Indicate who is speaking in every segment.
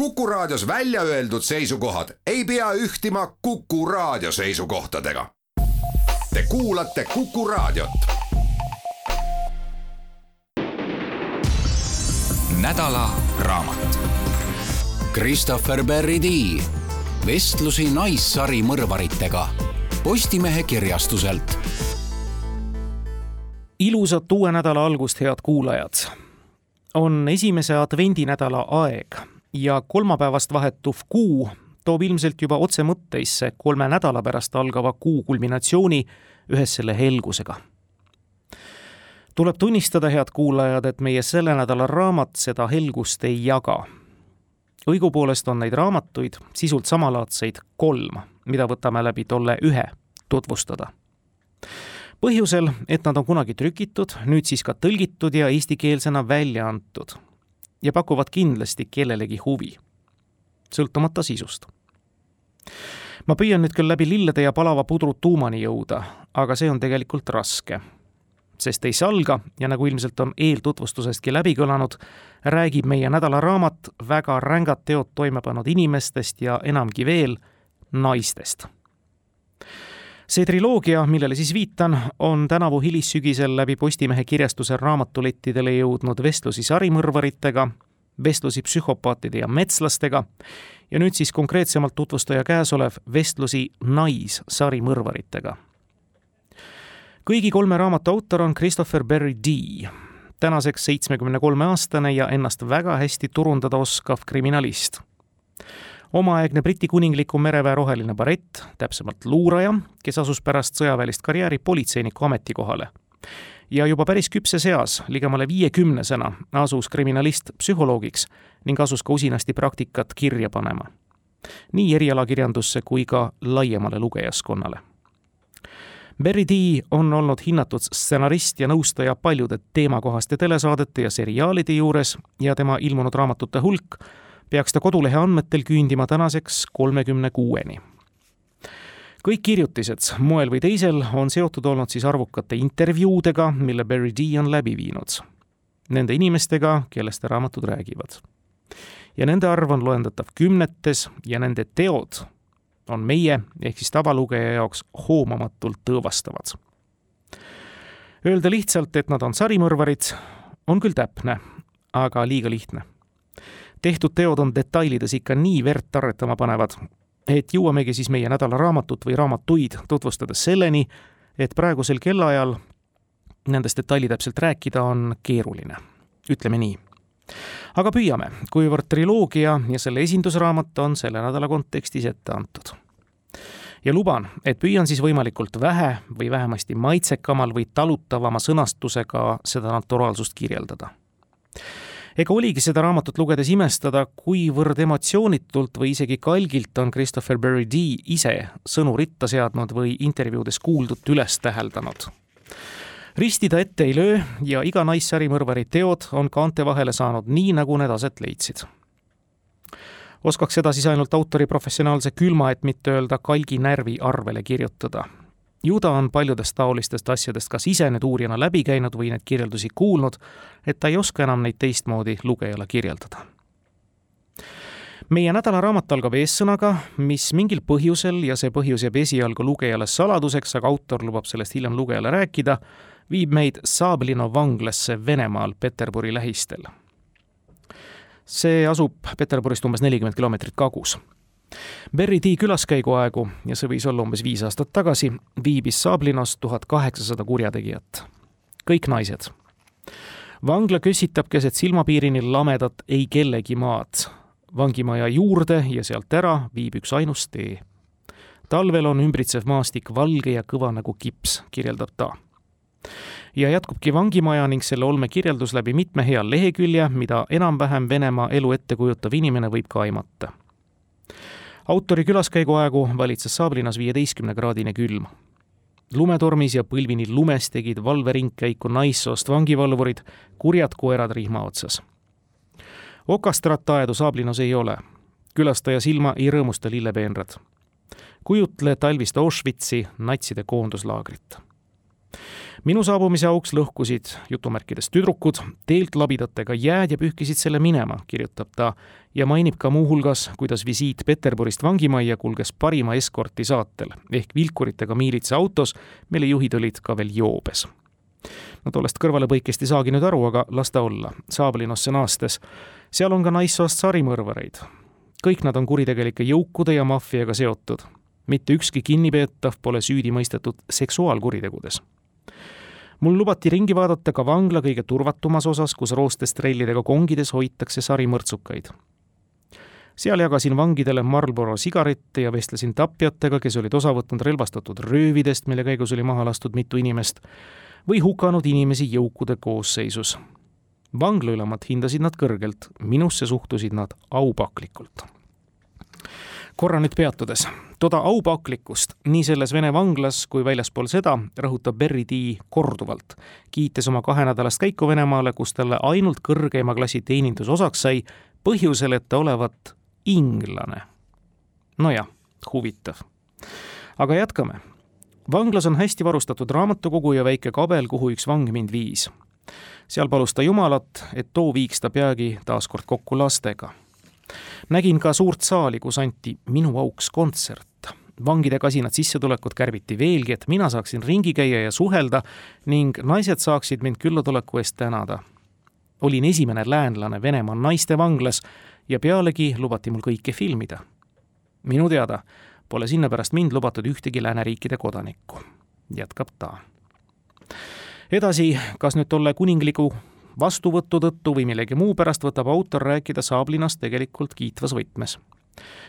Speaker 1: Kuku Raadios välja öeldud seisukohad ei pea ühtima Kuku Raadio seisukohtadega. Te kuulate Kuku Raadiot.
Speaker 2: nädala raamat. Christopher Berry D vestlusi Naissari mõrvaritega Postimehe kirjastuselt.
Speaker 3: ilusat uue nädala algust, head kuulajad. on esimese advendinädala aeg ja kolmapäevast vahetuv kuu toob ilmselt juba otse mõtteisse kolme nädala pärast algava kuu kulminatsiooni ühes selle helgusega. tuleb tunnistada, head kuulajad, et meie selle nädala raamat seda helgust ei jaga. õigupoolest on neid raamatuid, sisult samalaadseid, kolm, mida võtame läbi tolle ühe tutvustada põhjusel, et nad on kunagi trükitud, nüüd siis ka tõlgitud ja eestikeelsena välja antud ja pakuvad kindlasti kellelegi huvi, sõltumata sisust. ma püüan nüüd küll läbi lillede ja palava pudru tuumani jõuda, aga see on tegelikult raske. sest ei salga ja nagu ilmselt on eeltutvustusestki läbi kõlanud, räägib meie nädalaraamat väga rängad teod toime pannud inimestest ja enamgi veel, naistest see triloogia, millele siis viitan, on tänavu hilissügisel läbi Postimehe kirjastuse raamatulettidele jõudnud vestlusi sarimõrvaritega, vestlusi psühhopaatide ja metslastega ja nüüd siis konkreetsemalt tutvustaja käesolev vestlusi naissarimõrvaritega. kõigi kolme raamatu autor on Christopher Berry D, tänaseks seitsmekümne kolme aastane ja ennast väga hästi turundada oskav kriminalist omaaegne Briti kuningliku mereväe roheline barett, täpsemalt luuraja, kes asus pärast sõjaväelist karjääri politseiniku ametikohale. ja juba päris küpses eas, ligemale viiekümnesena, asus kriminalist psühholoogiks ning asus ka usinasti praktikat kirja panema. nii erialakirjandusse kui ka laiemale lugejaskonnale Berry D on olnud hinnatud stsenarist ja nõustaja paljude teemakohaste telesaadete ja seriaalide juures ja tema ilmunud raamatute hulk peaks ta kodulehe andmetel küündima tänaseks kolmekümne kuueni. kõik kirjutised moel või teisel on seotud olnud siis arvukate intervjuudega, mille Barry D on läbi viinud. Nende inimestega, kellest raamatud räägivad. ja nende arv on loendatav kümnetes ja nende teod on meie ehk siis tavalugeja jaoks hoomamatult tõõvastavad. Öelda lihtsalt, et nad on sarimõrvarid, on küll täpne, aga liiga lihtne tehtud teod on detailides ikka nii verd tarretama panevad, et jõuamegi siis meie nädala raamatut või raamatuid tutvustades selleni, et praegusel kellaajal nendest detailitäpselt rääkida on keeruline, ütleme nii. aga püüame, kuivõrd triloogia ja selle esindusraamat on selle nädala kontekstis ette antud. ja luban, et püüan siis võimalikult vähe või vähemasti maitsekamal või talutavama sõnastusega seda naturaalsust kirjeldada ega oligi seda raamatut lugedes imestada, kuivõrd emotsioonitult või isegi kalgilt on Christopher Berry D ise sõnu ritta seadnud või intervjuudes kuuldut üles täheldanud. risti ta ette ei löö ja iga naissärimõrvari teod on kaante vahele saanud nii, nagu need aset leidsid. oskaks seda siis ainult autori professionaalse külma, et mitte öelda kalgi närvi arvele kirjutada ju ta on paljudest taolistest asjadest kas ise nüüd uurijana läbi käinud või neid kirjeldusi kuulnud, et ta ei oska enam neid teistmoodi lugejale kirjeldada. meie nädalaraamat algab eessõnaga, mis mingil põhjusel ja see põhjus jääb esialgu lugejale saladuseks, aga autor lubab sellest hiljem lugejale rääkida, viib meid Sablino vanglasse Venemaal Peterburi lähistel. see asub Peterburist umbes nelikümmend kilomeetrit kagus Berry D külaskäigu aegu, ja see võis olla umbes viis aastat tagasi, viibis Saablinos tuhat kaheksasada kurjategijat. kõik naised. vangla kössitab keset silmapiirini lamedat ei kellegi maad. vangimaja juurde ja sealt ära viib üks ainus tee. talvel on ümbritsev maastik valge ja kõva nagu kips, kirjeldab ta ja jätkubki vangimaja ning selle olme kirjeldus läbi mitme hea lehekülje, mida enam-vähem Venemaa elu ette kujutav inimene võib ka aimata autori külaskäigu aegu valitses Saablinas viieteistkümnekraadine külm. lumetormis ja põlvini lumes tegid valveringkäiku naissoost vangivalvurid, kurjad koerad rihma otsas. okastrat aedu Saablinos ei ole. külastaja silma ei rõõmusta lillepeenrad. kujutle talvist Auschwitzi, natside koonduslaagrit minu saabumise auks lõhkusid jutumärkides tüdrukud teelt labidatega jääd ja pühkisid selle minema, kirjutab ta ja mainib ka muuhulgas, kuidas visiit Peterburist vangimajja kulges parima eskorti saatel ehk vilkuritega miilitsa autos, mille juhid olid ka veel joobes. no tollest kõrvalepõikest ei saagi nüüd aru, aga las ta olla, Saablinosse naastes. seal on ka naissoost sarimõrvareid. kõik nad on kuritegelike jõukude ja maffiaga seotud mitte ükski kinnipeetav pole süüdi mõistetud seksuaalkuritegudes mul lubati ringi vaadata ka vangla kõige turvatumas osas, kus roostest trellidega kongides hoitakse sarimõrtsukaid. seal jagasin vangidele Marlboro sigarette ja vestlesin tapjatega, kes olid osa võtnud relvastatud röövidest, mille käigus oli maha lastud mitu inimest, või hukanud inimesi jõukude koosseisus. vanglaülemad hindasid nad kõrgelt, minusse suhtusid nad aupaklikult korra nüüd peatudes, toda aupaklikkust nii selles Vene vanglas kui väljaspool seda rõhutab Berry D korduvalt, kiites oma kahenädalast käiku Venemaale, kus talle ainult kõrgeima klassi teenindus osaks sai, põhjusel, et ta olevat inglane. nojah, huvitav. aga jätkame. vanglas on hästi varustatud raamatukogu ja väike kabel, kuhu üks vang mind viis. seal palus ta Jumalat, et too viiks ta peagi taas kord kokku lastega nägin ka suurt saali, kus anti minu auks kontsert. vangide kasinad sissetulekut kärbiti veelgi, et mina saaksin ringi käia ja suhelda ning naised saaksid mind küllatuleku eest tänada. olin esimene läänlane Venemaa naistevanglas ja pealegi lubati mul kõike filmida. minu teada pole sinna pärast mind lubatud ühtegi lääneriikide kodanikku, jätkab ta edasi, kas nüüd tolle kuningliku vastuvõtu tõttu või millegi muu pärast võtab autor rääkida Saablinast tegelikult kiitvas võtmes.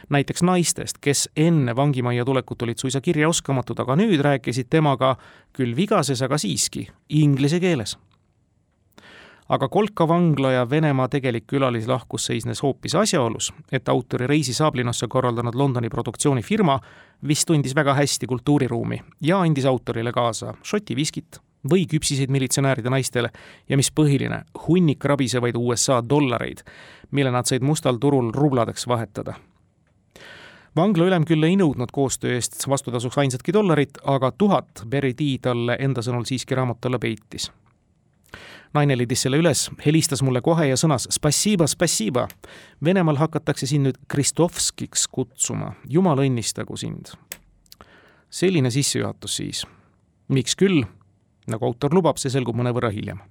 Speaker 3: näiteks naistest, kes enne vangimajja tulekut olid suisa kirjaoskamatud, aga nüüd rääkisid temaga küll vigases, aga siiski inglise keeles. aga Kolka vangla ja Venemaa tegelik külalislahkus seisnes hoopis asjaolus, et autori reisi Saablinasse korraldanud Londoni produktsioonifirma vist tundis väga hästi kultuuriruumi ja andis autorile kaasa šoti viskit või küpsiseid militsionääride naistele ja mis põhiline, hunnik rabisevaid USA dollareid, mille nad said mustal turul rubladeks vahetada. vangla ülem küll ei nõudnud koostöö eest vastutasuks ainsatki dollarit, aga tuhat Berry D talle enda sõnul siiski raamatu alla peitis. naine leidis selle üles, helistas mulle kohe ja sõnas spassiba, spassiba. Venemaal hakatakse sind nüüd Kristovskiks kutsuma, jumal õnnistagu sind. selline sissejuhatus siis. miks küll nagu autor lubab, see selgub mõnevõrra hiljem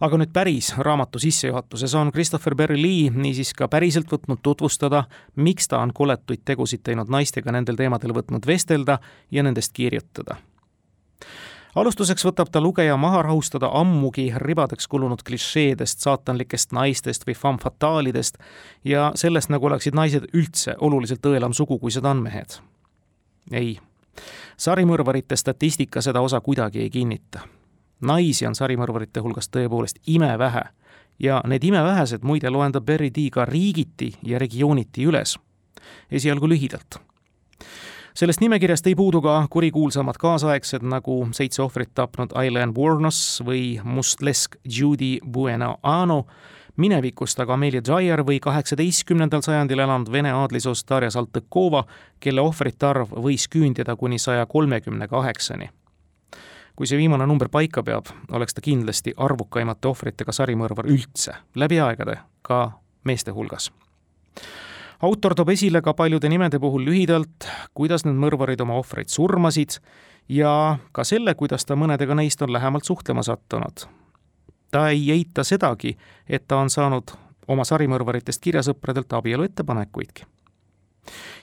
Speaker 3: aga nüüd päris raamatu sissejuhatuses on Christopher Berry Lee niisiis ka päriselt võtnud tutvustada, miks ta on koletuid tegusid teinud naistega nendel teemadel võtnud vestelda ja nendest kirjutada. alustuseks võtab ta lugeja maha rahustada ammugi ribadeks kulunud klišeedest, saatanlikest naistest või femme fataalidest ja sellest, nagu oleksid naised üldse oluliselt õelam sugu, kui seda on mehed. ei sarimõrvarite statistika seda osa kuidagi ei kinnita. naisi on sarimõrvarite hulgas tõepoolest imevähe ja need imevähesed muide loendab Berry D ka riigiti ja regiooniti üles. esialgu lühidalt sellest nimekirjast ei puudu ka kurikuulsamad kaasaegsed nagu seitse ohvrit tapnud Aileen Wuornos või mustlesk Judy Buenoano, minevikust aga Amelia Dwyer või kaheksateistkümnendal sajandil elanud vene aadlisoost Darja Saltõkova, kelle ohvrite arv võis küündida kuni saja kolmekümne kaheksani. kui see viimane number paika peab, oleks ta kindlasti arvukaimate ohvritega sarimõrvar üldse, läbi aegade, ka meeste hulgas autor toob esile ka paljude nimede puhul lühidalt, kuidas need mõrvarid oma ohvreid surmasid ja ka selle, kuidas ta mõnedega neist on lähemalt suhtlema sattunud ta ei eita sedagi, et ta on saanud oma sarimõrvaritest kirjasõpradelt abielu ettepanekuidki.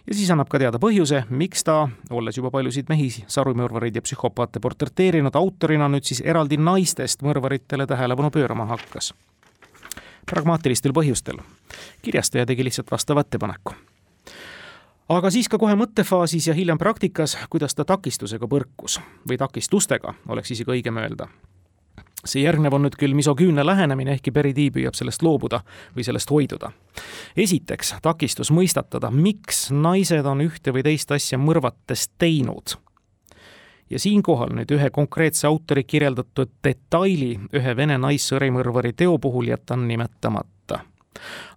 Speaker 3: ja siis annab ka teada põhjuse, miks ta, olles juba paljusid mehi, sarimõrvareid ja psühhopaate portreteerinud autorina, nüüd siis eraldi naistest mõrvaritele tähelepanu pöörama hakkas. pragmaatilistel põhjustel. kirjastaja tegi lihtsalt vastava ettepaneku aga siis ka kohe mõttefaasis ja hiljem praktikas, kuidas ta takistusega põrkus või takistustega, oleks isegi õigem öelda see järgnev on nüüd küll misoküünne lähenemine, ehkki Beridi püüab sellest loobuda või sellest hoiduda. esiteks takistus mõistatada, miks naised on ühte või teist asja mõrvates teinud. ja siinkohal nüüd ühe konkreetse autori kirjeldatud detaili ühe vene naissõrimõrvari teo puhul jätan nimetamata.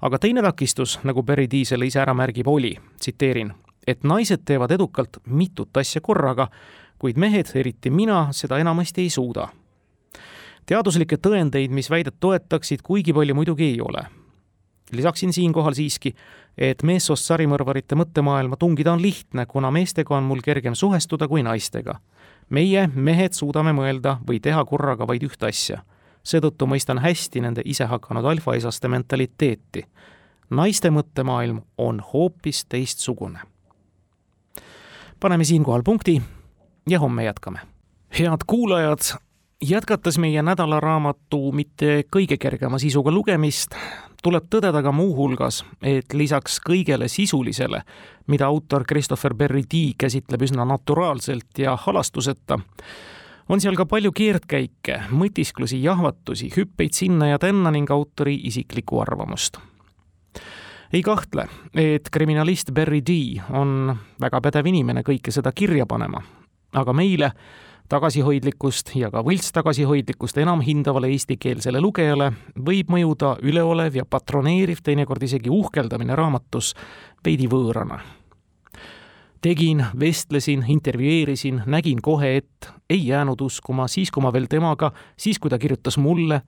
Speaker 3: aga teine takistus, nagu Beridi selle ise ära märgib, oli, tsiteerin, et naised teevad edukalt mitut asja korraga kuid mehed, eriti mina, seda enamasti ei suuda. Teaduslikke tõendeid, mis väidet toetaksid, kuigi palju muidugi ei ole. lisaksin siinkohal siiski, et meessoost sarimõrvarite mõttemaailma tungida on lihtne, kuna meestega on mul kergem suhestuda kui naistega. meie, mehed, suudame mõelda või teha korraga vaid ühte asja. seetõttu mõistan hästi nende isehakanud alfaisaste mentaliteeti. naiste mõttemaailm on hoopis teistsugune paneme siinkohal punkti ja homme jätkame. head kuulajad, jätkates meie nädalaraamatu mitte kõige kergema sisuga lugemist, tuleb tõdeda ka muuhulgas, et lisaks kõigele sisulisele, mida autor Christopher Berry Dee käsitleb üsna naturaalselt ja halastuseta, on seal ka palju keerdkäike, mõtisklusi, jahvatusi, hüppeid sinna ja tänna ning autori isiklikku arvamust. Ei kahtle, et kriminalist Barry D on väga pädev inimene kõike seda kirja panema, aga meile, tagasihoidlikkust ja ka võlts tagasihoidlikkust enam hindavale eestikeelsele lugejale võib mõjuda üleolev ja patroneeriv, teinekord isegi uhkeldamine raamatus veidi võõrana. tegin, vestlesin, intervjueerisin, nägin kohe, et ei jäänud uskuma siis, kui ma veel temaga, siis kui ta kirjutas mulle,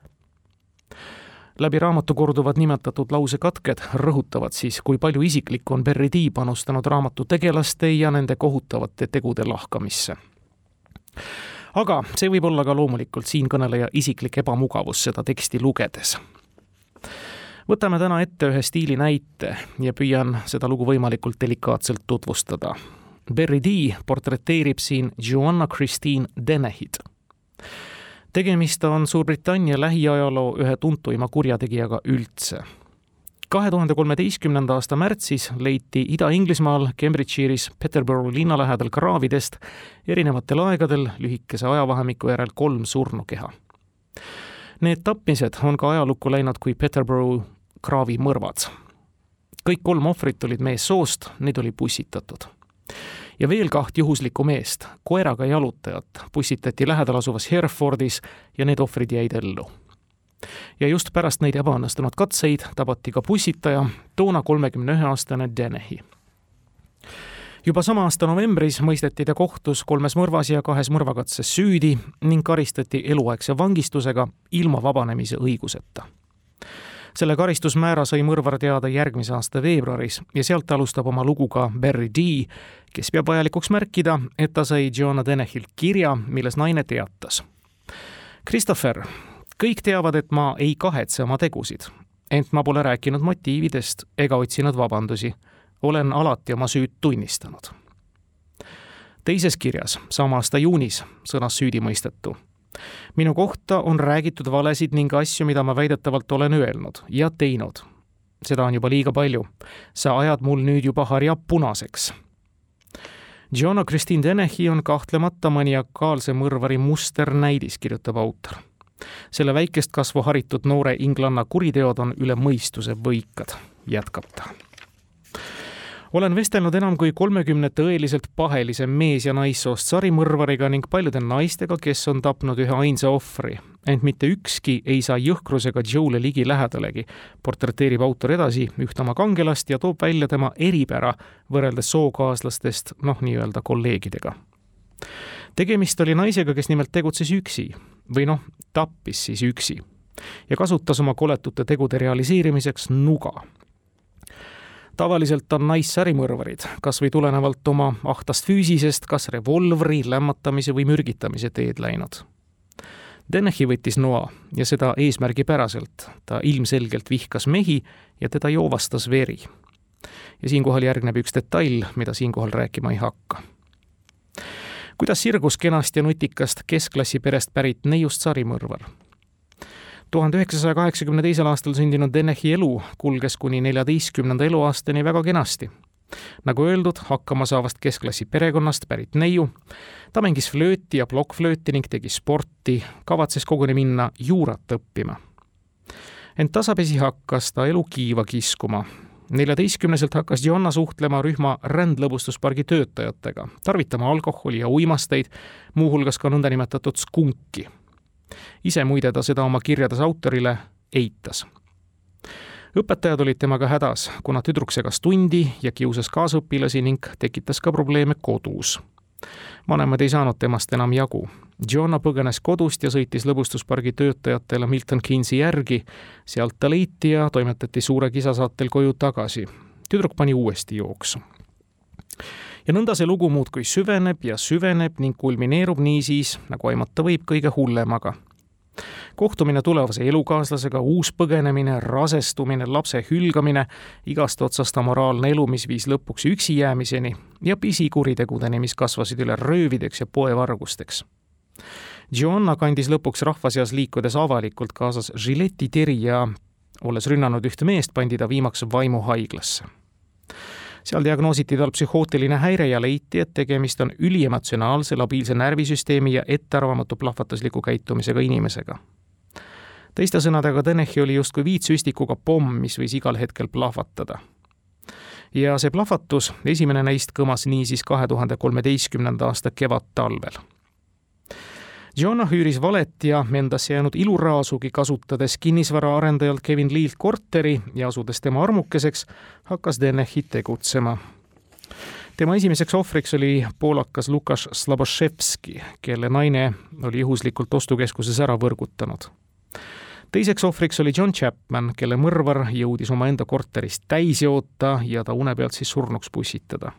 Speaker 3: läbi raamatu korduvad nimetatud lausekatked rõhutavad siis, kui palju isiklikku on Berry Dee panustanud raamatu tegelaste ja nende kohutavate tegude lahkamisse. Aga see võib olla ka loomulikult siinkõneleja isiklik ebamugavus seda teksti lugedes. võtame täna ette ühe stiili näite ja püüan seda lugu võimalikult delikaatselt tutvustada. Berry Dee portreteerib siin Joanna Christine Denehit tegemist on Suurbritannia lähiajaloo ühe tuntuima kurjategijaga üldse. Kahe tuhande kolmeteistkümnenda aasta märtsis leiti Ida-Inglismaal Cambridgeshire'is Peterborough linna lähedal kraavidest erinevatel aegadel lühikese ajavahemiku järel kolm surnukeha. Need tapmised on ka ajalukku läinud kui Peterborough kraavimõrvad. kõik kolm ohvrit olid meessoost, neid oli pussitatud ja veel kaht juhuslikku meest, koeraga jalutajat, pussitati lähedal asuvas Herefordis ja need ohvrid jäid ellu. Ja just pärast neid ebaõnnestunud katseid tabati ka pussitaja, toona kolmekümne ühe aastane Denehi juba sama aasta novembris mõisteti ta kohtus kolmes mõrvas ja kahes mõrvakatses süüdi ning karistati eluaegse vangistusega ilma vabanemise õiguseta selle karistusmäära sai mõrvar teada järgmise aasta veebruaris ja sealt alustab oma lugu ka Barry D, kes peab vajalikuks märkida, et ta sai Joanna Denehilt kirja, milles naine teatas. Christopher, kõik teavad, et ma ei kahetse oma tegusid, ent ma pole rääkinud motiividest ega otsinud vabandusi. olen alati oma süüd tunnistanud. teises kirjas, sama aasta juunis, sõnas süüdimõistetu minu kohta on räägitud valesid ning asju, mida ma väidetavalt olen öelnud ja teinud. seda on juba liiga palju. sa ajad mul nüüd juba harja punaseks. Giona Christine Denehi on kahtlemata maniakaalse mõrvari musternäidis, kirjutab autor. Selle väikest kasvu haritud noore inglanna kuriteod on üle mõistuse võikad, jätkab ta olen vestelnud enam kui kolmekümne tõeliselt pahelise mees- ja naissoost sarimõrvariga ning paljude naistega, kes on tapnud ühe ainsa ohvri. ent mitte ükski ei saa jõhkrusega Joe'le ligi lähedalegi, portreteerib autor edasi üht oma kangelast ja toob välja tema eripära võrreldes sookaaslastest, noh, nii-öelda kolleegidega. Tegemist oli naisega, kes nimelt tegutses üksi või noh, tappis siis üksi ja kasutas oma koletute tegude realiseerimiseks nuga tavaliselt on naissärimõrvarid, kas või tulenevalt oma ahtast füüsisest, kas revolvri, lämmatamise või mürgitamise teed läinud. Denehi võttis noa ja seda eesmärgipäraselt. ta ilmselgelt vihkas mehi ja teda joovastas veri. ja siinkohal järgneb üks detail, mida siinkohal rääkima ei hakka. Kuidas sirgus kenast ja nutikast keskklassi perest pärit neiust sarimõrvar tuhande üheksasaja kaheksakümne teisel aastal sündinud Denehi elu kulges kuni neljateistkümnenda eluaastani väga kenasti. nagu öeldud, hakkama saavast keskklassi perekonnast pärit neiu, ta mängis flööti ja plokkflööti ning tegi sporti, kavatses koguni minna juurat õppima. ent tasapisi hakkas ta elu kiiva kiskuma neljateistkümneselt hakkas Joanna suhtlema rühma rändlõbustuspargi töötajatega, tarvitama alkoholi ja uimasteid, muuhulgas ka nõndanimetatud skunki ise muide ta seda oma kirjades autorile eitas. õpetajad olid temaga hädas, kuna tüdruk segas tundi ja kiusas kaasõpilasi ning tekitas ka probleeme kodus. Vanemad ei saanud temast enam jagu. Joanna põgenes kodust ja sõitis lõbustuspargi töötajatele Milton Keynesi järgi, sealt ta leiti ja toimetati suure kisa saatel koju tagasi. tüdruk pani uuesti jooksu ja nõnda see lugu muudkui süveneb ja süveneb ning kulmineerub niisiis, nagu aimata võib, kõige hullemaga kohtumine tulevase elukaaslasega, uus põgenemine, rasestumine, lapse hülgamine, igast otsast amoraalne elu, mis viis lõpuks üksi jäämiseni ja pisikuritegudeni, mis kasvasid üle röövideks ja poevargusteks. Joanna kandis lõpuks rahva seas liikudes avalikult kaasas žiletiteri ja olles rünnanud ühte meest, pandi ta viimaks vaimuhaiglasse seal diagnoositi tal psühhootiline häire ja leiti, et tegemist on üliemotsionaalse, labiilse närvisüsteemi ja ettearvamatu plahvatusliku käitumisega inimesega. teiste sõnadega, Tõnechi oli justkui viitsüstikuga pomm, mis võis igal hetkel plahvatada. ja see plahvatus, esimene neist kõmas niisiis kahe tuhande kolmeteistkümnenda aasta kevadtalvel Joanna hüüris valet ja endasse jäänud iluraasugi kasutades kinnisvaraarendajalt Kevin Lee'lt korteri ja asudes tema armukeseks, hakkas Denechi tegutsema. tema esimeseks ohvriks oli poolakas Lukas Slaboševski, kelle naine oli juhuslikult ostukeskuses ära võrgutanud. teiseks ohvriks oli John Chapman, kelle mõrvar jõudis omaenda korterist täis joota ja ta une pealt siis surnuks pussitada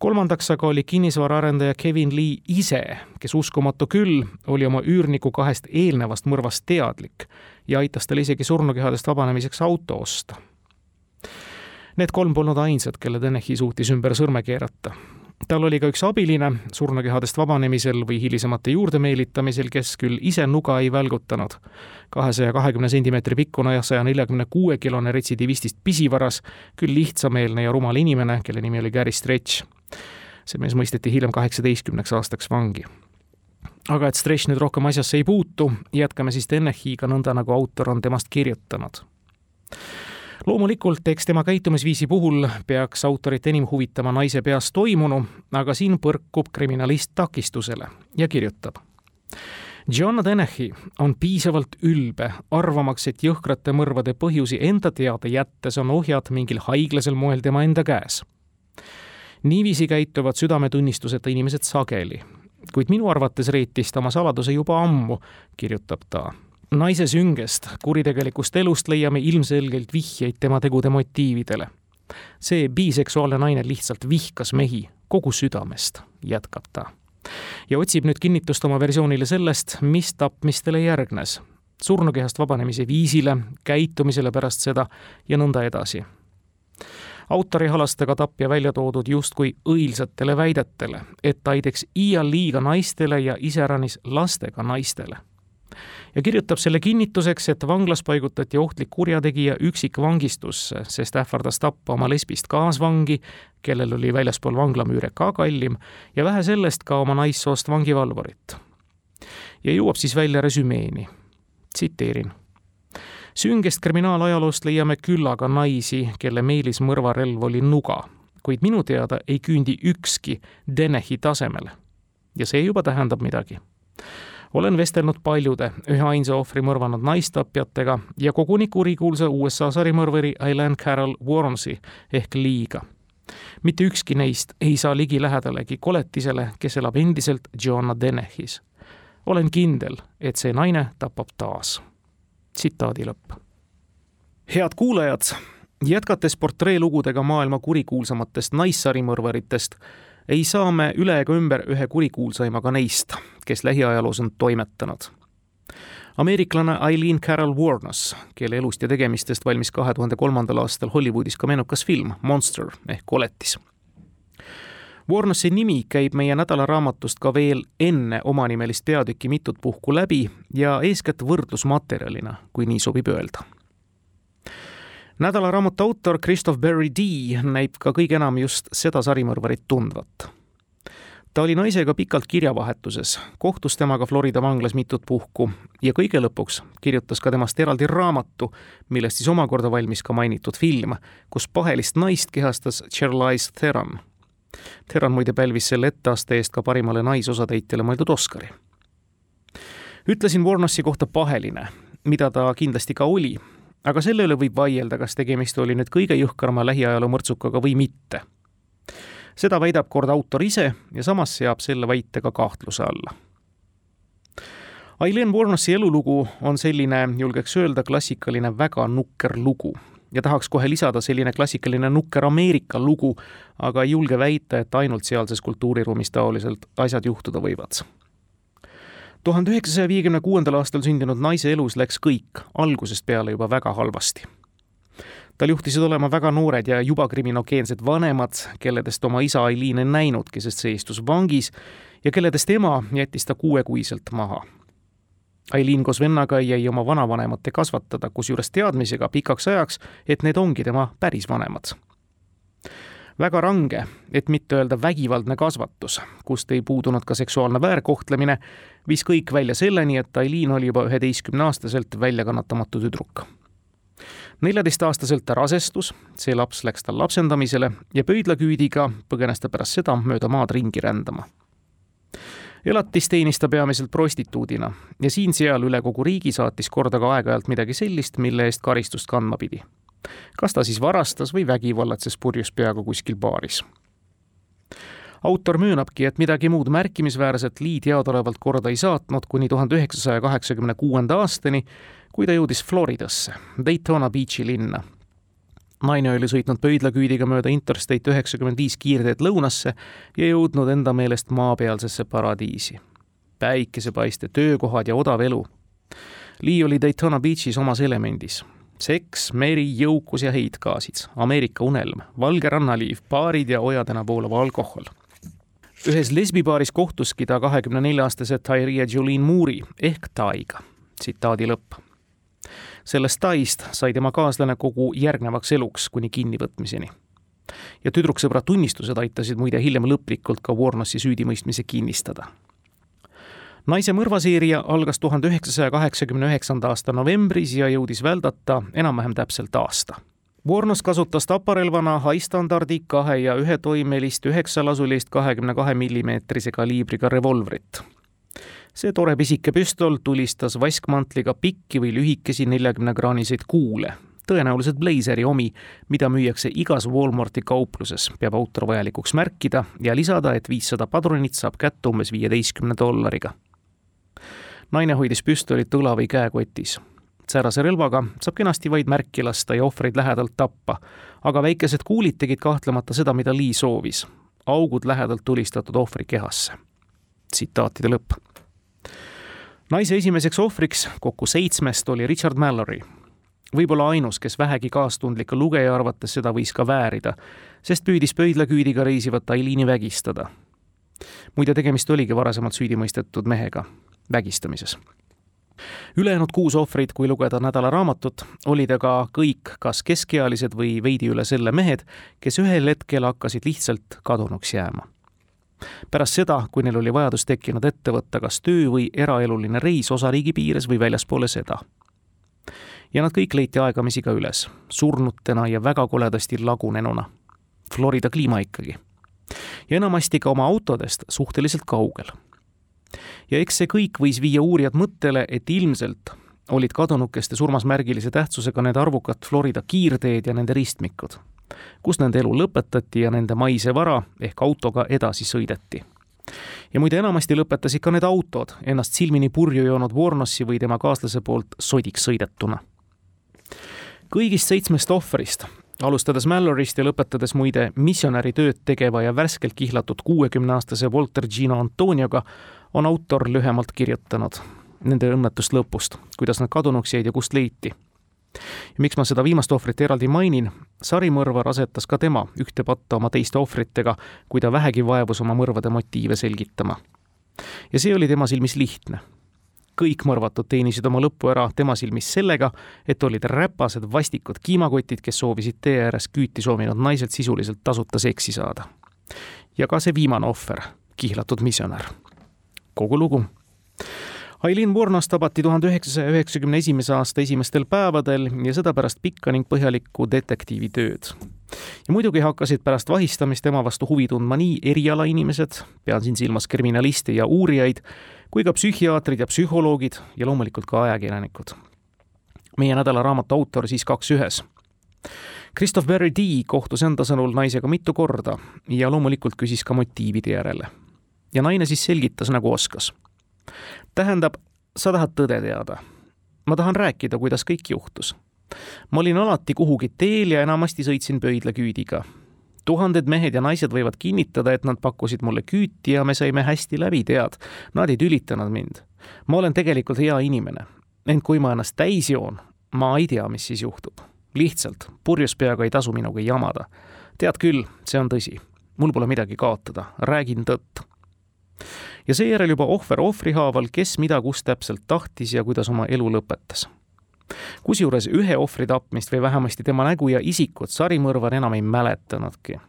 Speaker 3: kolmandaks aga oli kinnisvaraarendaja Kevin Lee ise, kes uskumatu küll, oli oma üürniku kahest eelnevast mõrvast teadlik ja aitas tal isegi surnukehadest vabanemiseks auto osta. Need kolm polnud ainsad, kelle Denechi suutis ümber sõrme keerata tal oli ka üks abiline surnukehadest vabanemisel või hilisemate juurdemeelitamisel, kes küll ise nuga ei välgutanud. kahesaja kahekümne sentimeetri pikkune ja saja neljakümne kuue kilone retsidivistist pisivaras, küll lihtsameelne ja rumal inimene, kelle nimi oli Gary Stretch. See mees mõisteti hiljem kaheksateistkümneks aastaks vangi aga et Stretch nüüd rohkem asjasse ei puutu, jätkame siis Dennechiga nõnda, nagu autor on temast kirjutanud loomulikult, eks tema käitumisviisi puhul peaks autorit enim huvitama naise peas toimunu, aga siin põrkub kriminalist takistusele ja kirjutab. John Dennehy on piisavalt ülbe, arvamaks, et jõhkrate mõrvade põhjusi enda teada jättes on ohjad mingil haiglasel moel tema enda käes. Niiviisi käituvad südametunnistuseta inimesed sageli, kuid minu arvates reetis ta oma saladuse juba ammu, kirjutab ta naise süngest, kuritegelikust elust leiame ilmselgelt vihjeid tema tegude motiividele. see biseksuaalne naine lihtsalt vihkas mehi kogu südamest, jätkab ta. ja otsib nüüd kinnitust oma versioonile sellest, mis tapmistele järgnes. surnukehast vabanemise viisile, käitumisele pärast seda ja nõnda edasi autor ei halasta ka tapja välja toodud justkui õilsatele väidetele, et ta ei teeks iial liiga naistele ja iseäranis lastega naistele ja kirjutab selle kinnituseks, et vanglas paigutati ohtlik kurjategija üksikvangistusse, sest ähvardas tappa oma lesbist kaasvangi, kellel oli väljaspool vanglamüüre ka kallim, ja vähe sellest, ka oma naissoost vangivalvurit. ja jõuab siis välja resümeeni. tsiteerin süngest kriminaalajaloost leiame küllaga naisi, kelle meelismõrvarelv oli nuga, kuid minu teada ei küündi ükski Denehi tasemele. ja see juba tähendab midagi olen vestelnud paljude üheainsa ohvri mõrvanud naistapjatega ja koguni kurikuulsa USA sarimõrvari Eileen Carroll Warrensi ehk Lee'ga. mitte ükski neist ei saa ligilähedalegi koletisele, kes elab endiselt Joanna Denehis. olen kindel, et see naine tapab taas. Tsitaadi lõpp. head kuulajad, jätkates portreelugudega maailma kurikuulsamatest naissarimõrvaritest ei saa me üle ega ümber ühe kurikuulsaimaga neist, kes lähiajaloos on toimetanud. ameeriklane Eileen Carroll Warnes, kelle elust ja tegemistest valmis kahe tuhande kolmandal aastal Hollywoodis ka menukas film Monster ehk Koletis. Warnesi nimi käib meie nädalaraamatust ka veel enne omanimelist peatükki mitut puhku läbi ja eeskätt võrdlusmaterjalina, kui nii sobib öelda nädalaraamatu autor Christoph Berry D näib ka kõige enam just seda sarimõrvarit tundvat. ta oli naisega pikalt kirjavahetuses, kohtus temaga Florida vanglas mitut puhku ja kõige lõpuks kirjutas ka temast eraldi raamatu, millest siis omakorda valmis ka mainitud film, kus pahelist naist kehastas Charlize Theron. Theron muide pälvis selle etteaste eest ka parimale naisosatäitjale mõeldud Oscari. ütlesin Warnossi kohta paheline, mida ta kindlasti ka oli aga selle üle võib vaielda, kas tegemist oli nüüd kõige jõhkrama lähiajaloo mõrtsukaga või mitte. seda väidab kord autor ise ja samas seab selle väite ka kahtluse alla. Aileen Wuornosi elulugu on selline, julgeks öelda, klassikaline väga nukker lugu ja tahaks kohe lisada selline klassikaline nukker Ameerika lugu, aga ei julge väita, et ainult sealses kultuuriruumis taoliselt asjad juhtuda võivad tuhande üheksasaja viiekümne kuuendal aastal sündinud naise elus läks kõik algusest peale juba väga halvasti. tal juhtisid olema väga noored ja juba kriminogeensed vanemad, kelledest oma isa Aileen ei näinudki, sest see istus vangis ja kelledest ema jättis ta kuuekuiselt maha. Aileen koos vennaga jäi oma vanavanemate kasvatada, kusjuures teadmisega pikaks ajaks, et need ongi tema päris vanemad väga range, et mitte öelda vägivaldne kasvatus, kust ei puudunud ka seksuaalne väärkohtlemine, viis kõik välja selleni, et Aileen oli juba üheteistkümneaastaselt väljakannatamatu tüdruk. neljateistaastaselt ta rasestus, see laps läks tal lapsendamisele ja pöidlaküüdiga põgenes ta pärast seda mööda maad ringi rändama elatist teenis ta peamiselt prostituudina ja siin-seal üle kogu riigi saatis korda ka aeg-ajalt midagi sellist, mille eest karistust kandma pidi kas ta siis varastas või vägivallatses purjus peaga kuskil baaris. autor möönabki, et midagi muud märkimisväärset Lee teadaolevalt korda ei saatnud kuni tuhande üheksasaja kaheksakümne kuuenda aastani, kui ta jõudis Floridasse, Daytona Beachi linna. Naine oli sõitnud pöidlaküüdiga mööda Interstate üheksakümmend viis kiirteed lõunasse ja jõudnud enda meelest maapealsesse paradiisi. päikesepaiste, töökohad ja odav elu Lee oli Daytona Beachis omas elemendis seks, meri, jõukus ja heitgaasid, Ameerika unelm, valge rannaliiv, baarid ja ojadena voolav alkohol. ühes lesbibaaris kohtuski ta kahekümne nelja aastase Tyria Jolene Moore'i ehk Taiga. tsitaadi lõpp. Sellest Taist sai tema kaaslane kogu järgnevaks eluks kuni kinnivõtmiseni. ja tüdruksõbra tunnistused aitasid muide hiljem lõplikult ka Warnosi süüdimõistmise kinnistada naise mõrvaseeria algas tuhande üheksasaja kaheksakümne üheksanda aasta novembris ja jõudis väldata enam-vähem täpselt aasta. Warnos kasutas taparelvana high-standardi kahe ja ühetoimelist üheksalasulist kahekümne kahe millimeetrise kaliibriga revolvrit. See tore pisike püstol tulistas vaskmantliga pikki või lühikesi neljakümnekraaniseid kuule, tõenäoliselt Blazeri omi, mida müüakse igas Walmarti kaupluses, peab autor vajalikuks märkida ja lisada, et viissada padrunit saab kätte umbes viieteistkümne dollariga naine hoidis püstolit õla või käekotis. säärase relvaga saab kenasti vaid märki lasta ja ohvreid lähedalt tappa, aga väikesed kuulid tegid kahtlemata seda, mida Lee soovis, augud lähedalt tulistatud ohvri kehasse. tsitaatide lõpp. Naise esimeseks ohvriks kokku seitsmest oli Richard Mallory, võib-olla ainus, kes vähegi kaastundliku lugeja arvates seda võis ka väärida, sest püüdis pöidlaküüdiga reisivat Ailiini vägistada. muide, tegemist oligi varasemalt süüdi mõistetud mehega vägistamises. ülejäänud kuus ohvrit, kui lugeda nädalaraamatut, olid aga kõik kas keskealised või veidi üle selle mehed, kes ühel hetkel hakkasid lihtsalt kadunuks jääma. Pärast seda, kui neil oli vajadus tekkinud ette võtta kas töö või eraeluline reis osariigi piires või väljaspoole seda ja nad kõik leiti aegamisi ka üles, surnutena ja väga koledasti lagunenuna. Florida kliima ikkagi. ja enamasti ka oma autodest suhteliselt kaugel ja eks see kõik võis viia uurijad mõttele, et ilmselt olid kadunukeste surmas märgilise tähtsusega need arvukad Florida kiirteed ja nende ristmikud, kus nende elu lõpetati ja nende maise vara ehk autoga edasi sõideti. ja muide, enamasti lõpetasid ka need autod ennast silmini purju joonud Warnossi või tema kaaslase poolt sodiks sõidetuna. kõigist seitsmest ohvrist alustades Mallorist ja lõpetades muide missionäri tööd tegeva ja värskelt kihlatud kuuekümneaastase Walter Gino Antonioga, on autor lühemalt kirjutanud nende õnnetust lõpust, kuidas nad kadunuks jäid ja kust leiti. Ja miks ma seda viimast ohvrit eraldi mainin, sarimõrvar asetas ka tema ühte patta oma teiste ohvritega, kui ta vähegi vaevus oma mõrvade motiive selgitama. ja see oli tema silmis lihtne kõik mõrvatud teenisid oma lõpu ära tema silmis sellega, et olid räpased vastikud kiimakotid, kes soovisid tee ääres küüti soovinud naiselt sisuliselt tasuta seksi saada. ja ka see viimane ohver, kihlatud misjonär kogu lugu. Aileen Wuornos tabati tuhande üheksasaja üheksakümne esimese aasta esimestel päevadel ja seda pärast pikka ning põhjalikku detektiivitööd. ja muidugi hakkasid pärast vahistamist tema vastu huvi tundma nii erialainimesed, pean siin silmas kriminaliste ja uurijaid, kui ka psühhiaatrid ja psühholoogid ja loomulikult ka ajakirjanikud. meie nädala raamatu autor siis kaks ühes Christoph Berry D kohtus enda sõnul naisega mitu korda ja loomulikult küsis ka motiivide järele. ja naine siis selgitas, nagu oskas. Tähendab, sa tahad tõde teada. ma tahan rääkida, kuidas kõik juhtus. ma olin alati kuhugi teel ja enamasti sõitsin pöidlaküüdiga. tuhanded mehed ja naised võivad kinnitada, et nad pakkusid mulle küüti ja me saime hästi läbi, tead. Nad ei tülitanud mind. ma olen tegelikult hea inimene. ent kui ma ennast täis joon, ma ei tea, mis siis juhtub lihtsalt, purjus peaga ei tasu minuga jamada. tead küll, see on tõsi. mul pole midagi kaotada, räägin tõtt. Ja seejärel juba ohver ohvri haaval, kes mida kus täpselt tahtis ja kuidas oma elu lõpetas. kusjuures ühe ohvri tapmist või vähemasti tema nägu ja isikut sarimõrvar enam ei mäletanudki.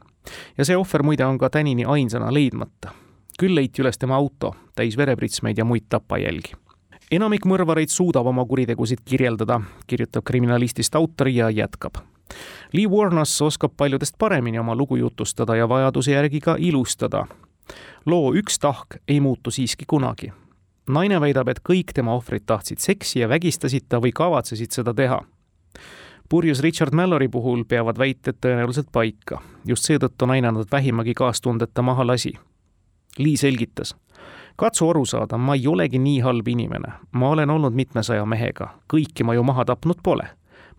Speaker 3: ja see ohver muide on ka tänini ainsana leidmata. küll leiti üles tema auto, täis verepritsmeid ja muid tapajälgi enamik mõrvareid suudab oma kuritegusid kirjeldada, kirjutab kriminalistist autor ja jätkab. Lee Warnas oskab paljudest paremini oma lugu jutustada ja vajaduse järgi ka ilustada. Loo üks tahk ei muutu siiski kunagi. naine väidab, et kõik tema ohvrid tahtsid seksi ja vägistasid ta või kavatsesid seda teha purjus Richard Mallory puhul peavad väited tõenäoliselt paika. just seetõttu naine nad vähimagi kaastundeta maha lasi. Lee selgitas katsu aru saada, ma ei olegi nii halb inimene. ma olen olnud mitmesaja mehega, kõiki ma ju maha tapnud pole.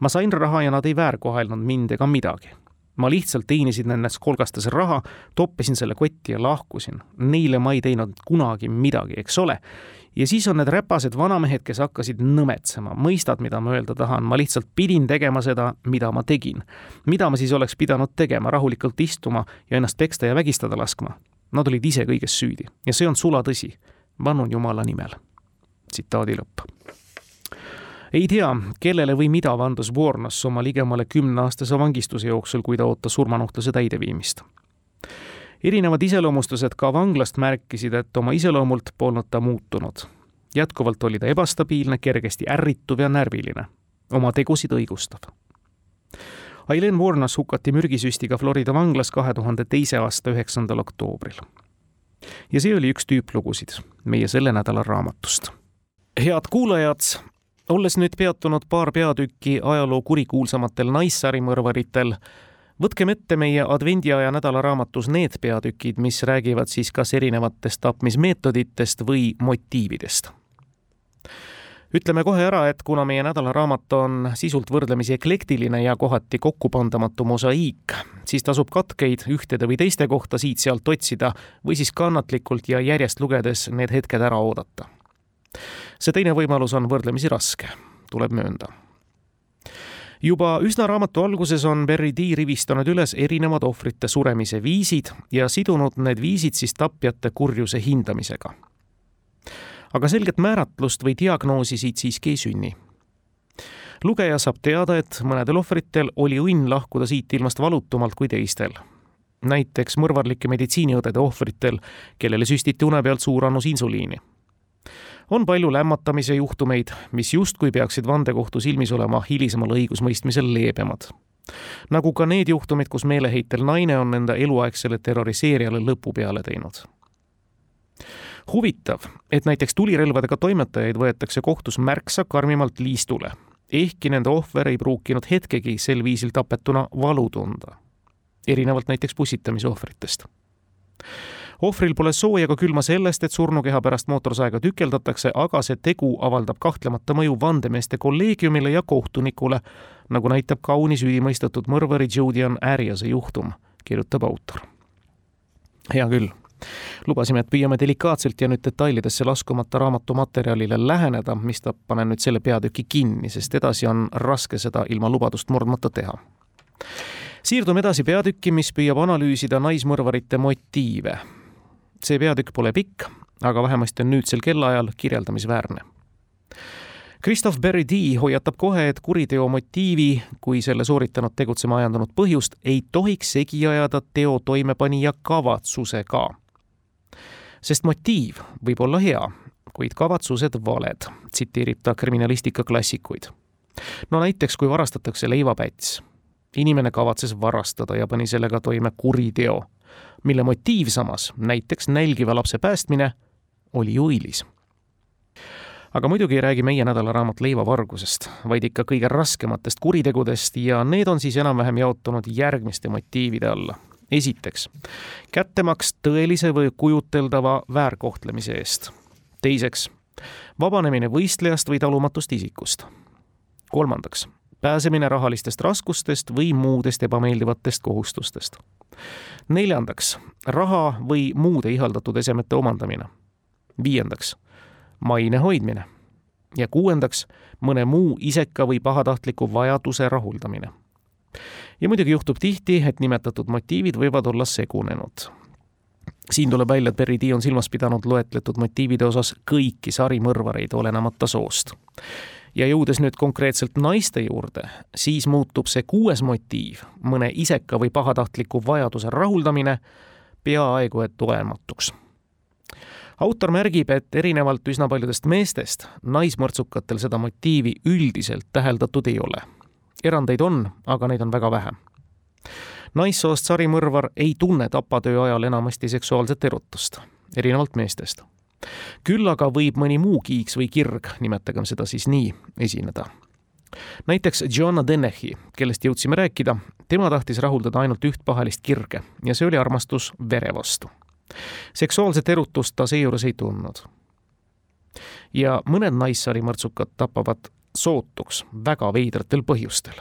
Speaker 3: ma sain raha ja nad ei väärkohelnud mind ega midagi. Ma lihtsalt teenisin nendest kolgastes raha, toppisin selle kotti ja lahkusin. Neile ma ei teinud kunagi midagi, eks ole ja siis on need räpased vanamehed, kes hakkasid nõmetsema, mõistad, mida ma öelda tahan, ma lihtsalt pidin tegema seda, mida ma tegin. mida ma siis oleks pidanud tegema, rahulikult istuma ja ennast peksta ja vägistada laskma? Nad olid ise kõiges süüdi ja see on sulatõsi. vannun Jumala nimel. tsitaadi lõpp. Ei tea, kellele või mida vandas Warnos oma ligemale kümneaastase vangistuse jooksul, kui ta ootas surmanuhtluse täideviimist. erinevad iseloomustused ka vanglast märkisid, et oma iseloomult polnud ta muutunud. jätkuvalt oli ta ebastabiilne, kergesti ärrituv ja närviline, oma tegusid õigustav Aileen Warnas hukati mürgisüstiga Florida vanglas kahe tuhande teise aasta üheksandal oktoobril. ja see oli üks tüüplugusid meie selle nädala raamatust. head kuulajad, olles nüüd peatunud paar peatükki ajaloo kurikuulsamatel naissarimõrvaritel, võtkem ette meie advendiaja nädalaraamatus need peatükid, mis räägivad siis kas erinevatest tapmismeetoditest või motiividest ütleme kohe ära, et kuna meie nädalaraamat on sisult võrdlemisi eklektiline ja kohati kokkupandamatu mosaiik, siis tasub katkeid ühtede või teiste kohta siit-sealt otsida või siis kannatlikult ja järjest lugedes need hetked ära oodata. See teine võimalus on võrdlemisi raske, tuleb möönda juba üsna raamatu alguses on Berry D rivistanud üles erinevad ohvrite suremise viisid ja sidunud need viisid siis tapjate kurjuse hindamisega aga selget määratlust või diagnoosi siit siiski ei sünni. lugeja saab teada, et mõnedel ohvritel oli õnn lahkuda siit ilmast valutumalt kui teistel. näiteks mõrvarlike meditsiiniõdede ohvritel, kellele süstiti une pealt suur annus insuliini on palju lämmatamise juhtumeid, mis justkui peaksid vandekohtu silmis olema hilisemal õigusmõistmisel leebemad. nagu ka need juhtumid, kus meeleheitel naine on enda eluaegsele terroriseerijale lõpu peale teinud huvitav, et näiteks tulirelvadega toimetajaid võetakse kohtus märksa karmimalt liistule, ehkki nende ohver ei pruukinud hetkegi sel viisil tapetuna valu tunda. erinevalt näiteks pussitamise ohvritest ohvril pole sooja ega külma sellest, et surnukeha pärast mootorsaega tükeldatakse, aga see tegu avaldab kahtlemata mõju vandemeeste kolleegiumile ja kohtunikule, nagu näitab kauni süüdimõistetud mõrvari Julian Ariase juhtum, kirjutab autor. hea küll lubasime, et püüame delikaatselt ja nüüd detailidesse laskumata raamatu materjalile läheneda, mistap panen nüüd selle peatüki kinni, sest edasi on raske seda ilma lubadust murdmata teha. siirdume edasi peatükki, mis püüab analüüsida naismõrvarite motiive. See peatükk pole pikk, aga vähemasti on nüüdsel kellaajal kirjeldamisväärne Christoph Berry D hoiatab kohe, et kuriteo motiivi, kui selle sooritanud tegutsema ajendanud põhjust, ei tohiks segi ajada teo toimepanija kavatsusega sest motiiv võib olla hea, kuid kavatsused valed, tsiteerib ta kriminalistika klassikuid. no näiteks, kui varastatakse leivapäts. inimene kavatses varastada ja pani sellega toime kuriteo, mille motiiv samas, näiteks nälgiva lapse päästmine, oli ju õilis aga muidugi ei räägi meie nädalaraamat leivavargusest, vaid ikka kõige raskematest kuritegudest ja need on siis enam-vähem jaotunud järgmiste motiivide alla. esiteks, kättemaks tõelise või kujuteldava väärkohtlemise eest. teiseks, vabanemine võistlejast või talumatust isikust. kolmandaks, pääsemine rahalistest raskustest või muudest ebameeldivatest kohustustest. neljandaks, raha või muude ihaldatud esemete omandamine. viiendaks, maine hoidmine. ja kuuendaks, mõne muu iseka või pahatahtliku vajaduse rahuldamine. ja muidugi juhtub tihti, et nimetatud motiivid võivad olla segunenud siin tuleb välja, et Beridi on silmas pidanud loetletud motiivide osas kõiki sarimõrvareid, olenemata soost ja jõudes nüüd konkreetselt naiste juurde, siis muutub see kuues motiiv, mõne iseka või pahatahtliku vajaduse rahuldamine, peaaegu et olematuks. autor märgib, et erinevalt üsna paljudest meestest, naismõrtsukatel seda motiivi üldiselt täheldatud ei ole. erandeid on, aga neid on väga vähe naissoost sarimõrvar ei tunne tapatöö ajal enamasti seksuaalset erutust, erinevalt meestest küll aga võib mõni muu kiiks või kirg, nimetagem seda siis nii, esineda. näiteks Joanna Dennehi, kellest jõudsime rääkida, tema tahtis rahuldada ainult üht pahalist kirge ja see oli armastus vere vastu. seksuaalset erutust ta seejuures ei tundnud. ja mõned naissarimõrtsukad tapavad sootuks väga veidratel põhjustel.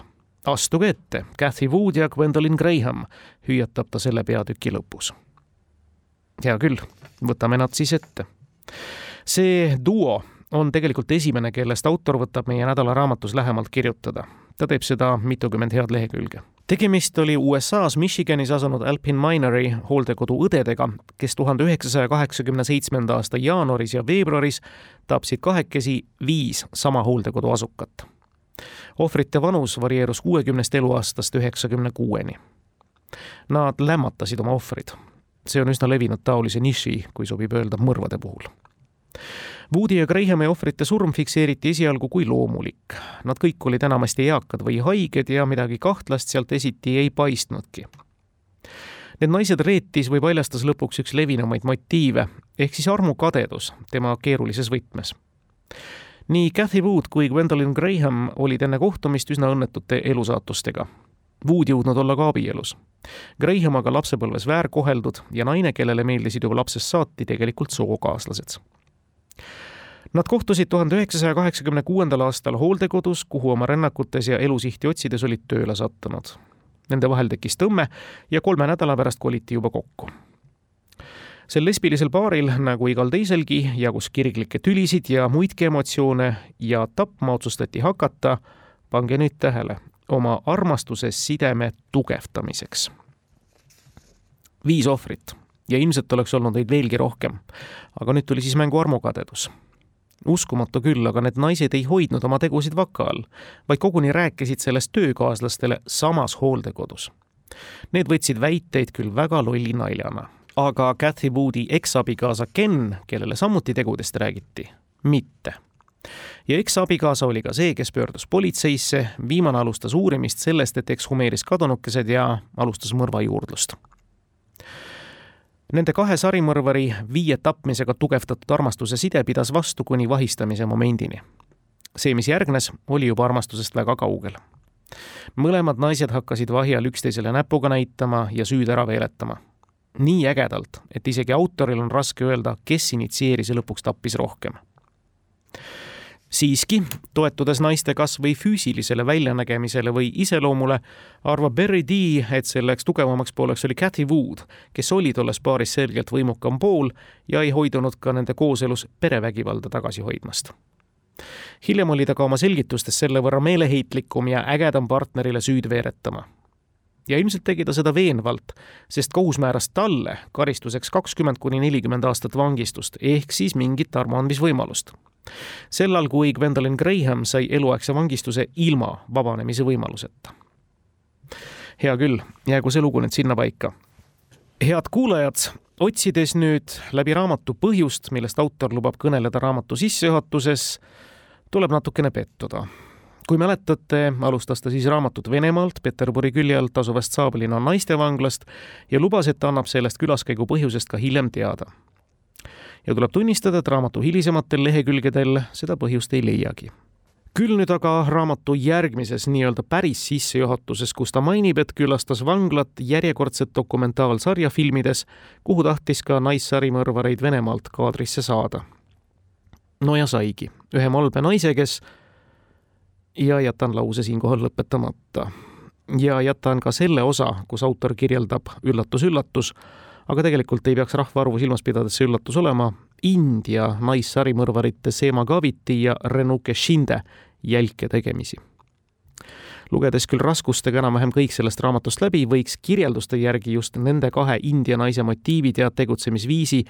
Speaker 3: astuge ette, Cathy Wood ja Gwendolyn Graham, hüüatab ta selle peatüki lõpus. hea küll, võtame nad siis ette see duo on tegelikult esimene, kellest autor võtab meie nädalaraamatus lähemalt kirjutada. ta teeb seda mitukümmend head lehekülge. tegemist oli USA-s Michiganis asunud Alpine Minori hooldekodu õdedega, kes tuhande üheksasaja kaheksakümne seitsmenda aasta jaanuaris ja veebruaris tapsid kahekesi viis sama hooldekodu asukat. ohvrite vanus varieerus kuuekümnest eluaastast üheksakümne kuueni. Nad lämmatasid oma ohvrid see on üsna levinud taolise niši, kui sobib öelda, mõrvade puhul. Woody ja Grahami ohvrite surm fikseeriti esialgu kui loomulik. Nad kõik olid enamasti eakad või haiged ja midagi kahtlast sealt esiti ei paistnudki. Need naised reetis või paljastas lõpuks üks levinumaid motiive, ehk siis armukadedus tema keerulises võtmes. nii Cathy Wood kui Gwendolyn Graham olid enne kohtumist üsna õnnetute elusaatustega. Wood jõudnud olla ka abielus Graham aga lapsepõlves väärkoheldud ja naine, kellele meeldisid juba lapsest saati tegelikult sookaaslased. Nad kohtusid tuhande üheksasaja kaheksakümne kuuendal aastal hooldekodus, kuhu oma rännakutes ja elusihti otsides olid tööle sattunud. Nende vahel tekkis tõmme ja kolme nädala pärast koliti juba kokku sel lesbilisel paaril, nagu igal teiselgi, jagus kirglikke tülisid ja muidki emotsioone ja tapma otsustati hakata, pange nüüd tähele, oma armastuse sideme tugevdamiseks. viis ohvrit ja ilmselt oleks olnud neid veelgi rohkem. aga nüüd tuli siis mängu armukadedus. uskumatu küll, aga need naised ei hoidnud oma tegusid vaka all, vaid koguni rääkisid sellest töökaaslastele samas hooldekodus. Need võtsid väiteid küll väga lolli naljana, aga Cathy Woodi eksabikaasa Ken, kellele samuti tegudest räägiti, mitte ja eksabikaasa oli ka see, kes pöördus politseisse, viimane alustas uurimist sellest, et ekshumeeris kadunukesed ja alustas mõrvajuurdlust. Nende kahe sarimõrvari viie tapmisega tugevdatud armastuse side pidas vastu kuni vahistamise momendini. see, mis järgnes, oli juba armastusest väga kaugel. mõlemad naised hakkasid vahi all üksteisele näpuga näitama ja süüd ära veeletama. nii ägedalt, et isegi autoril on raske öelda, kes initsieeris ja lõpuks tappis rohkem siiski, toetudes naiste kas või füüsilisele väljanägemisele või iseloomule, arvab Berry D, et selleks tugevamaks pooleks oli Cathy Wood, kes oli tolles paaris selgelt võimukam pool ja ei hoidunud ka nende kooselus perevägivalda tagasi hoidmast. hiljem oli ta ka oma selgitustes selle võrra meeleheitlikum ja ägedam partnerile süüd veeretama ja ilmselt tegi ta seda veenvalt, sest kohus määras talle karistuseks kakskümmend kuni nelikümmend aastat vangistust ehk siis mingit armuandmisvõimalust sellal, kui Gwendolyn Graham sai eluaegse vangistuse ilma vabanemise võimaluseta. hea küll, jäägu see lugu nüüd sinnapaika. head kuulajad, otsides nüüd läbi raamatu põhjust, millest autor lubab kõneleda raamatu sissejuhatuses, tuleb natukene pettuda kui mäletate, alustas ta siis raamatut Venemaalt, Peterburi külje alt asuvast Saablina naistevanglast ja lubas, et annab sellest külaskäigu põhjusest ka hiljem teada. Ja tuleb tunnistada, et raamatu hilisematel lehekülgedel seda põhjust ei leiagi. Küll nüüd aga raamatu järgmises nii-öelda päris sissejuhatuses, kus ta mainib, et külastas vanglat järjekordset dokumentaalsarja filmides, kuhu tahtis ka naissarimõrvareid Venemaalt kaadrisse saada. no ja saigi, ühe malbe naise, kes ja jätan lause siinkohal lõpetamata. ja jätan ka selle osa, kus autor kirjeldab üllatus-üllatus, aga tegelikult ei peaks rahvaarvu silmas pidades see üllatus olema, India naissarimõrvarite Seema Gaviti ja Renuke Shinde jälke tegemisi. lugedes küll raskustega enam-vähem kõik sellest raamatust läbi, võiks kirjelduste järgi just nende kahe India naise motiivid ja tegutsemisviisi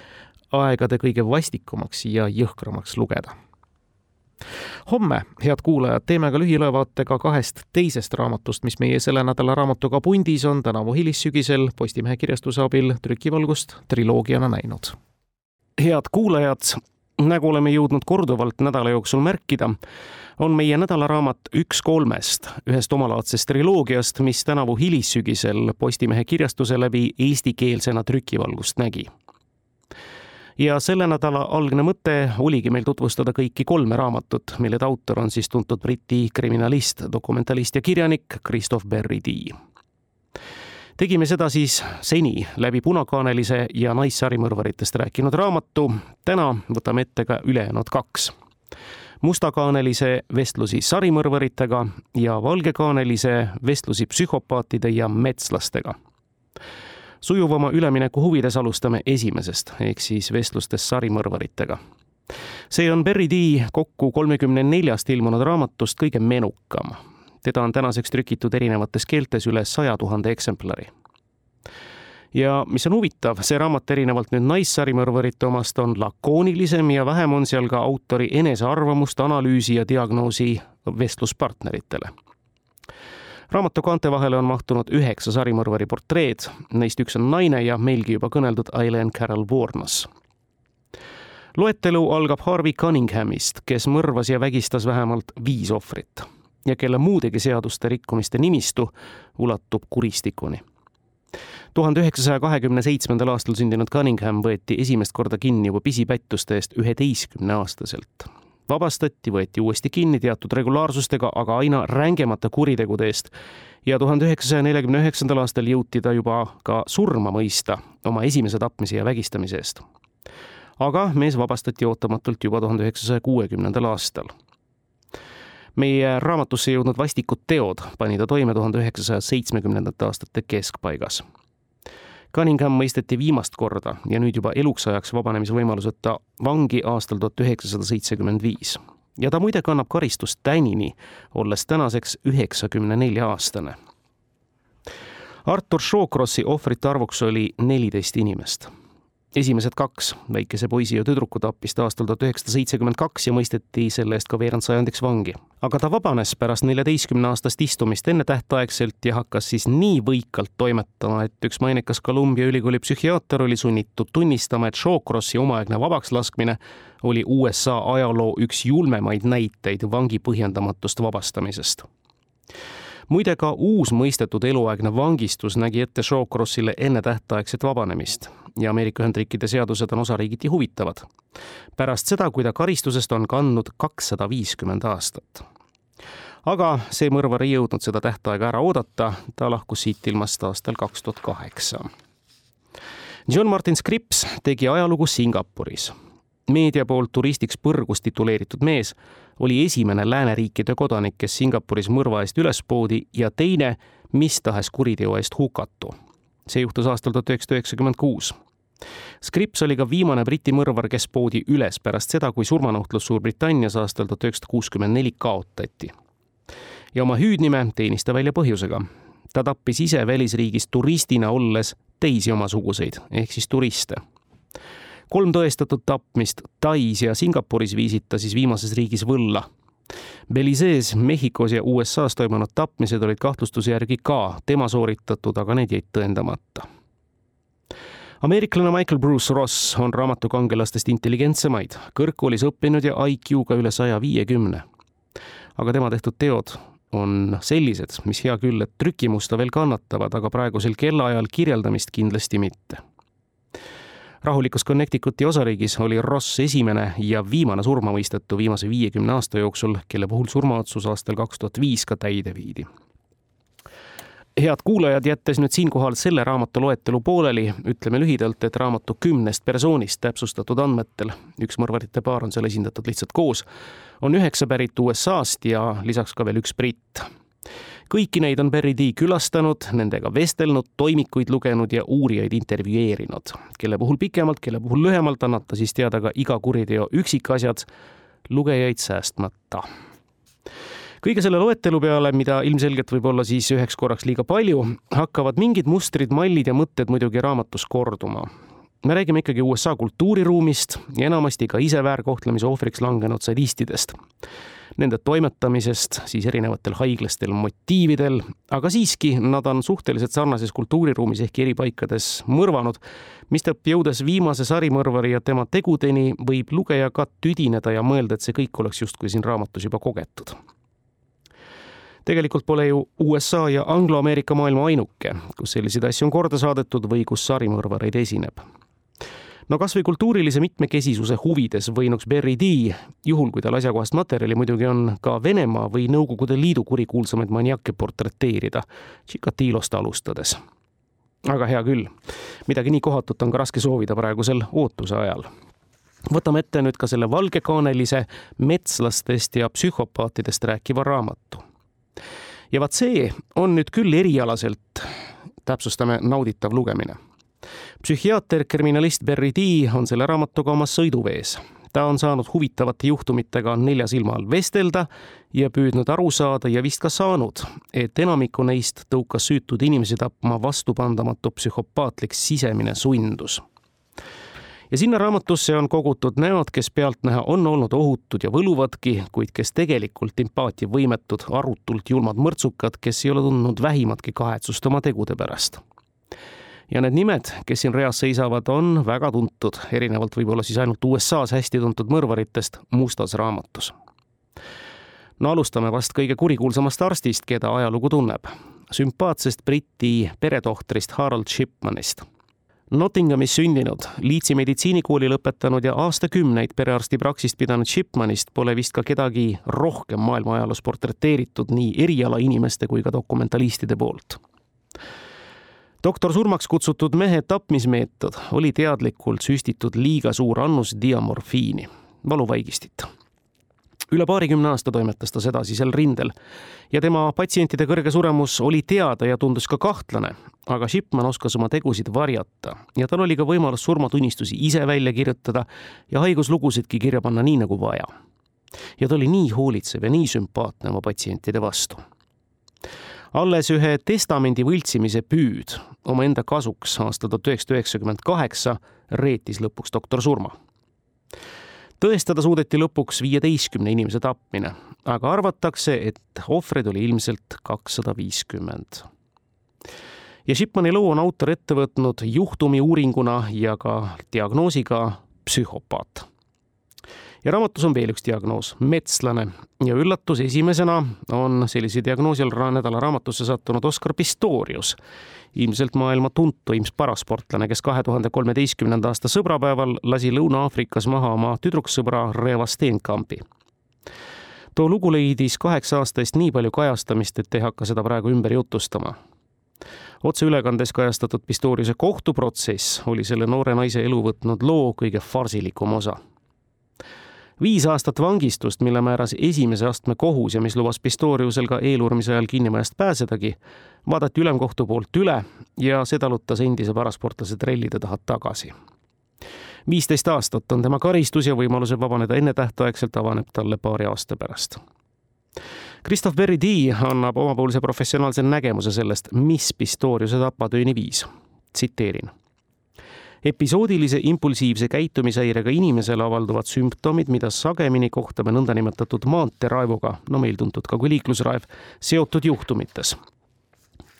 Speaker 3: aegade kõige vastikumaks ja jõhkramaks lugeda homme, head kuulajad, teeme ka lühiülevaate ka kahest teisest raamatust, mis meie selle nädala raamatuga pundis on tänavu hilissügisel Postimehe kirjastuse abil trükivalgust triloogiana näinud head kuulajad, nagu oleme jõudnud korduvalt nädala jooksul märkida, on meie nädalaraamat üks kolmest, ühest omalaadsest triloogiast, mis tänavu hilissügisel Postimehe kirjastuse läbi eestikeelsena trükivalgust nägi. Ja selle nädala algne mõte oligi meil tutvustada kõiki kolme raamatut, mille autor on siis tuntud Briti kriminalist, dokumentalist ja kirjanik Christoph Berry Dee tegime seda siis seni läbi punakaanelise ja naissarimõrvaritest rääkinud raamatu. täna võtame ette ka ülejäänud kaks. mustakaanelise vestlusi sarimõrvaritega ja valgekaanelise vestlusi psühhopaatide ja metslastega sujuvama ülemineku huvides alustame esimesest ehk siis vestlustest sarimõrvaritega. see on Berry D kokku kolmekümne neljast ilmunud raamatust kõige menukam teda on tänaseks trükitud erinevates keeltes üle saja tuhande eksemplari. ja mis on huvitav, see raamat erinevalt nüüd naissarimõrvarite omast on lakoonilisem ja vähem on seal ka autori enesearvamust, analüüsi ja diagnoosi vestluspartneritele raamatu kaante vahele on mahtunud üheksa sarimõrvari portreed, neist üks on naine ja meilgi juba kõneldud Eileen Carroll Warnos. loetelu algab Harvey Cunninghamist, kes mõrvas ja vägistas vähemalt viis ohvrit ja kelle muudegi seaduste rikkumiste nimistu ulatub kuristikuni. tuhande üheksasaja kahekümne seitsmendal aastal sündinud Cunningham võeti esimest korda kinni juba pisipättuste eest üheteistkümneaastaselt. Vabastati, võeti uuesti kinni teatud regulaarsustega, aga aina rängemate kuritegude eest ja tuhande üheksasaja neljakümne üheksandal aastal jõuti ta juba ka surma mõista oma esimese tapmise ja vägistamise eest. aga mees vabastati ootamatult juba tuhande üheksasaja kuuekümnendal aastal meie raamatusse jõudnud vastikud teod pani ta toime tuhande üheksasaja seitsmekümnendate aastate keskpaigas. Cunningham mõisteti viimast korda ja nüüd juba eluks ajaks vabanemisvõimaluseta vangi aastal tuhat üheksasada seitsekümmend viis. ja ta muide kannab karistust tänini, olles tänaseks üheksakümne nelja aastane. Artur Shawcrossi ohvrite arvuks oli neliteist inimest esimesed kaks, väikese poisi ja tüdruku tappis ta aastal tuhat üheksasada seitsekümmend kaks ja mõisteti selle eest ka veerand sajandiks vangi. aga ta vabanes pärast neljateistkümne aastast istumist ennetähtaegselt ja hakkas siis nii võikalt toimetama, et üks mainekas Columbia ülikooli psühhiaater oli sunnitud tunnistama, et Shawcrossi omaaegne vabakslaskmine oli USA ajaloo üks julmemaid näiteid vangi põhjendamatust vabastamisest muide, ka uus mõistetud eluaegne vangistus nägi ette Shawcrossile ennetähtaegset vabanemist ja Ameerika Ühendriikide seadused on osariigiti huvitavad. pärast seda, kui ta karistusest on kandnud kakssada viiskümmend aastat. aga see mõrvar ei jõudnud seda tähtaega ära oodata, ta lahkus siit ilmast aastal kaks tuhat kaheksa. John Martin Scripps tegi ajalugu Singapuris meedia poolt turistiks põrgus tituleeritud mees oli esimene lääneriikide kodanik, kes Singapuris mõrva eest üles poodi ja teine mis tahes kuriteo eest hukatu. See juhtus aastal tuhat üheksasada üheksakümmend kuus. Scripps oli ka viimane Briti mõrvar, kes poodi üles pärast seda, kui surmanuhtlus Suurbritannias aastal tuhat üheksasada kuuskümmend neli kaotati. ja oma hüüdnime teenis ta välja põhjusega. ta tappis ise välisriigis turistina olles teisi omasuguseid ehk siis turiste kolm tõestatud tapmist Tais ja Singapuris viisid ta siis viimases riigis võlla. Belizees, Mehhikos ja USA-s toimunud tapmised olid kahtlustuse järgi ka tema sooritatud, aga need jäid tõendamata. ameeriklane Michael Bruce Ross on raamatu kangelastest intelligentsemaid, kõrgkoolis õppinud ja IQ-ga üle saja viiekümne. aga tema tehtud teod on sellised, mis hea küll, et trükimusta veel kannatavad, aga praegusel kellaajal kirjeldamist kindlasti mitte rahulikus Connecticuti osariigis oli Ross esimene ja viimane surmamõistetu viimase viiekümne aasta jooksul, kelle puhul surmaotsus aastal kaks tuhat viis ka täide viidi head kuulajad, jättes nüüd siinkohal selle raamatu loetelu pooleli, ütleme lühidalt, et raamatu kümnest persoonist täpsustatud andmetel, üks mõrvarite paar on seal esindatud lihtsalt koos, on üheksa pärit USA-st ja lisaks ka veel üks britt. Kõiki neid on Berry D külastanud, nendega vestelnud, toimikuid lugenud ja uurijaid intervjueerinud, kelle puhul pikemalt, kelle puhul lühemalt annab ta siis teada ka iga kuriteo üksikasjad, lugejaid säästmata kõige selle loetelu peale, mida ilmselgelt võib olla siis üheks korraks liiga palju, hakkavad mingid mustrid, mallid ja mõtted muidugi raamatus korduma. Me räägime ikkagi USA kultuuriruumist ja enamasti ka ise väärkohtlemise ohvriks langenud sadistidest. Nende toimetamisest siis erinevatel haiglastel motiividel, aga siiski nad on suhteliselt sarnases kultuuriruumis ehk eri paikades mõrvanud, mistõttu jõudes viimase sarimõrvari ja tema tegudeni, võib lugeja ka tüdineda ja mõelda, et see kõik oleks justkui siin raamatus juba kogetud. Tegelikult pole ju USA ja angloameerika maailma ainuke, kus selliseid asju on korda saadetud või kus sarimõrvareid esineb no kasvõi kultuurilise mitmekesisuse huvides võinuks Berry D, juhul kui tal asjakohast materjali muidugi on, ka Venemaa või Nõukogude Liidu kurikuulsamaid maniakke portreteerida, Chikatilost alustades. aga hea küll, midagi nii kohatut on ka raske soovida praegusel ootuse ajal võtame ette nüüd ka selle valgekaanelise metslastest ja psühhopaatidest rääkiva raamatu ja vaat see on nüüd küll erialaselt, täpsustame, nauditav lugemine. Psühhiaater, kriminalist Berry D on selle raamatuga omas sõiduvees. ta on saanud huvitavate juhtumitega nelja silma all vestelda ja püüdnud aru saada ja vist ka saanud, et enamiku neist tõukas süütud inimesi tapma vastupandamatu psühhopaatlik sisemine sundus ja sinna raamatusse on kogutud näod, kes pealtnäha on olnud ohutud ja võluvadki, kuid kes tegelikult empaatiavõimetud, arutult julmad mõrtsukad, kes ei ole tundnud vähimatki kahetsust oma tegude pärast. Ja need nimed, kes siin reas seisavad, on väga tuntud, erinevalt võib-olla siis ainult USA-s hästi tuntud mõrvaritest mustas raamatus. no alustame vast kõige kurikuulsamast arstist, keda ajalugu tunneb sümpaatsest Briti peretohtrist Harold Shipmanist Nottinghamis sündinud, Leedsi meditsiinikooli lõpetanud ja aastakümneid perearstipraksist pidanud Shipmanist pole vist ka kedagi rohkem maailma ajaloos portreteeritud nii erialainimeste kui ka dokumentalistide poolt. Doktor surmaks kutsutud mehe tapmismeetod oli teadlikult süstitud liiga suur annus diamorfiini, valuvaigistit üle paarikümne aasta toimetas ta sedasi seal rindel ja tema patsientide kõrge suremus oli teada ja tundus ka kahtlane, aga Shipman oskas oma tegusid varjata ja tal oli ka võimalus surmatunnistusi ise välja kirjutada ja haiguslugusidki kirja panna nii nagu vaja. ja ta oli nii hoolitsev ja nii sümpaatne oma patsientide vastu alles ühe testamendi võltsimise püüd omaenda kasuks aastal tuhat üheksasada üheksakümmend kaheksa reetis lõpuks doktor surma tõestada suudeti lõpuks viieteistkümne inimese tapmine, aga arvatakse, et ohvreid oli ilmselt kakssada viiskümmend. ja Shipmani loo on autor ette võtnud juhtumi uuringuna ja ka diagnoosiga psühhopaat. Ja raamatus on veel üks diagnoos, metslane. Ja üllatus esimesena on sellise diagnoosi all nädala raamatusse sattunud Oskar Pistorius. Ilmselt maailma tuntuim parasportlane, kes kahe tuhande kolmeteistkümnenda aasta sõbrapäeval lasi Lõuna-Aafrikas maha oma tüdruksõbra Reva Steenkampi. too lugu leidis kaheksa aasta eest nii palju kajastamist, et ei hakka seda praegu ümber jutustama. otseülekandes kajastatud Pistoriuse kohtuprotsess oli selle noore naise elu võtnud loo kõige farsilikum osa viis aastat vangistust, mille määras esimese astme kohus ja mis lubas Pistoriusel ka eeluurimise ajal kinnimajast pääsedagi, vaadati ülemkohtu poolt üle ja see talutas endise parasportlase trellide taha tagasi. viisteist aastat on tema karistus ja võimaluse vabaneda ennetähtaegselt avaneb talle paari aasta pärast. Christoph D annab omapoolse professionaalse nägemuse sellest, mis Pistoriuse tapatööni viis. tsiteerin episoodilise impulsiivse käitumishäirega inimesel avalduvad sümptomid, mida sagemini kohtame nõndanimetatud maanteeraevuga, no meil tuntud ka kui liiklusraev, seotud juhtumites.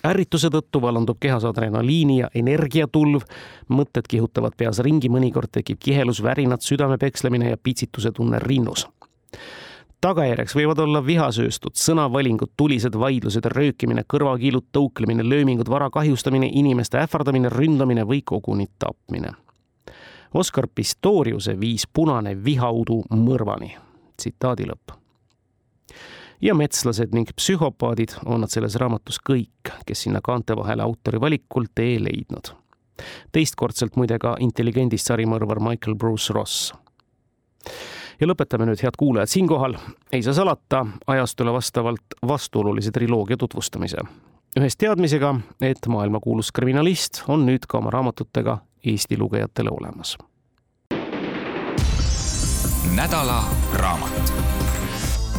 Speaker 3: Ärrituse tõttu vallandub kehas adrenaliini ja energiatulv, mõtted kihutavad peas ringi, mõnikord tekib kihelus, värinad, südame pekslemine ja pitsituse tunne rinnus tagajärjeks võivad olla vihasööstud, sõnavalingud, tulised vaidlused, röökimine, kõrvakiilud, tõuklemine, löömingud, vara kahjustamine, inimeste ähvardamine, ründamine või koguni tapmine. Oscar Pistoriuse viis punane vihaudu mõrvani. tsitaadi lõpp. ja metslased ning psühhopaadid on nad selles raamatus kõik, kes sinna kaante vahele autori valikul tee leidnud. teistkordselt muide ka intelligendist sarimõrvar Michael Bruce Ross ja lõpetame nüüd, head kuulajad, siinkohal ei saa salata ajastule vastavalt vastuolulise triloogia tutvustamise. ühes teadmisega, et maailmakuulus kriminalist on nüüd ka oma raamatutega Eesti lugejatele olemas.
Speaker 2: nädala raamat.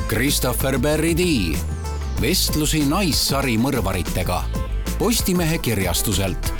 Speaker 2: Christopher Berry vestlusi naissari mõrvaritega Postimehe kirjastuselt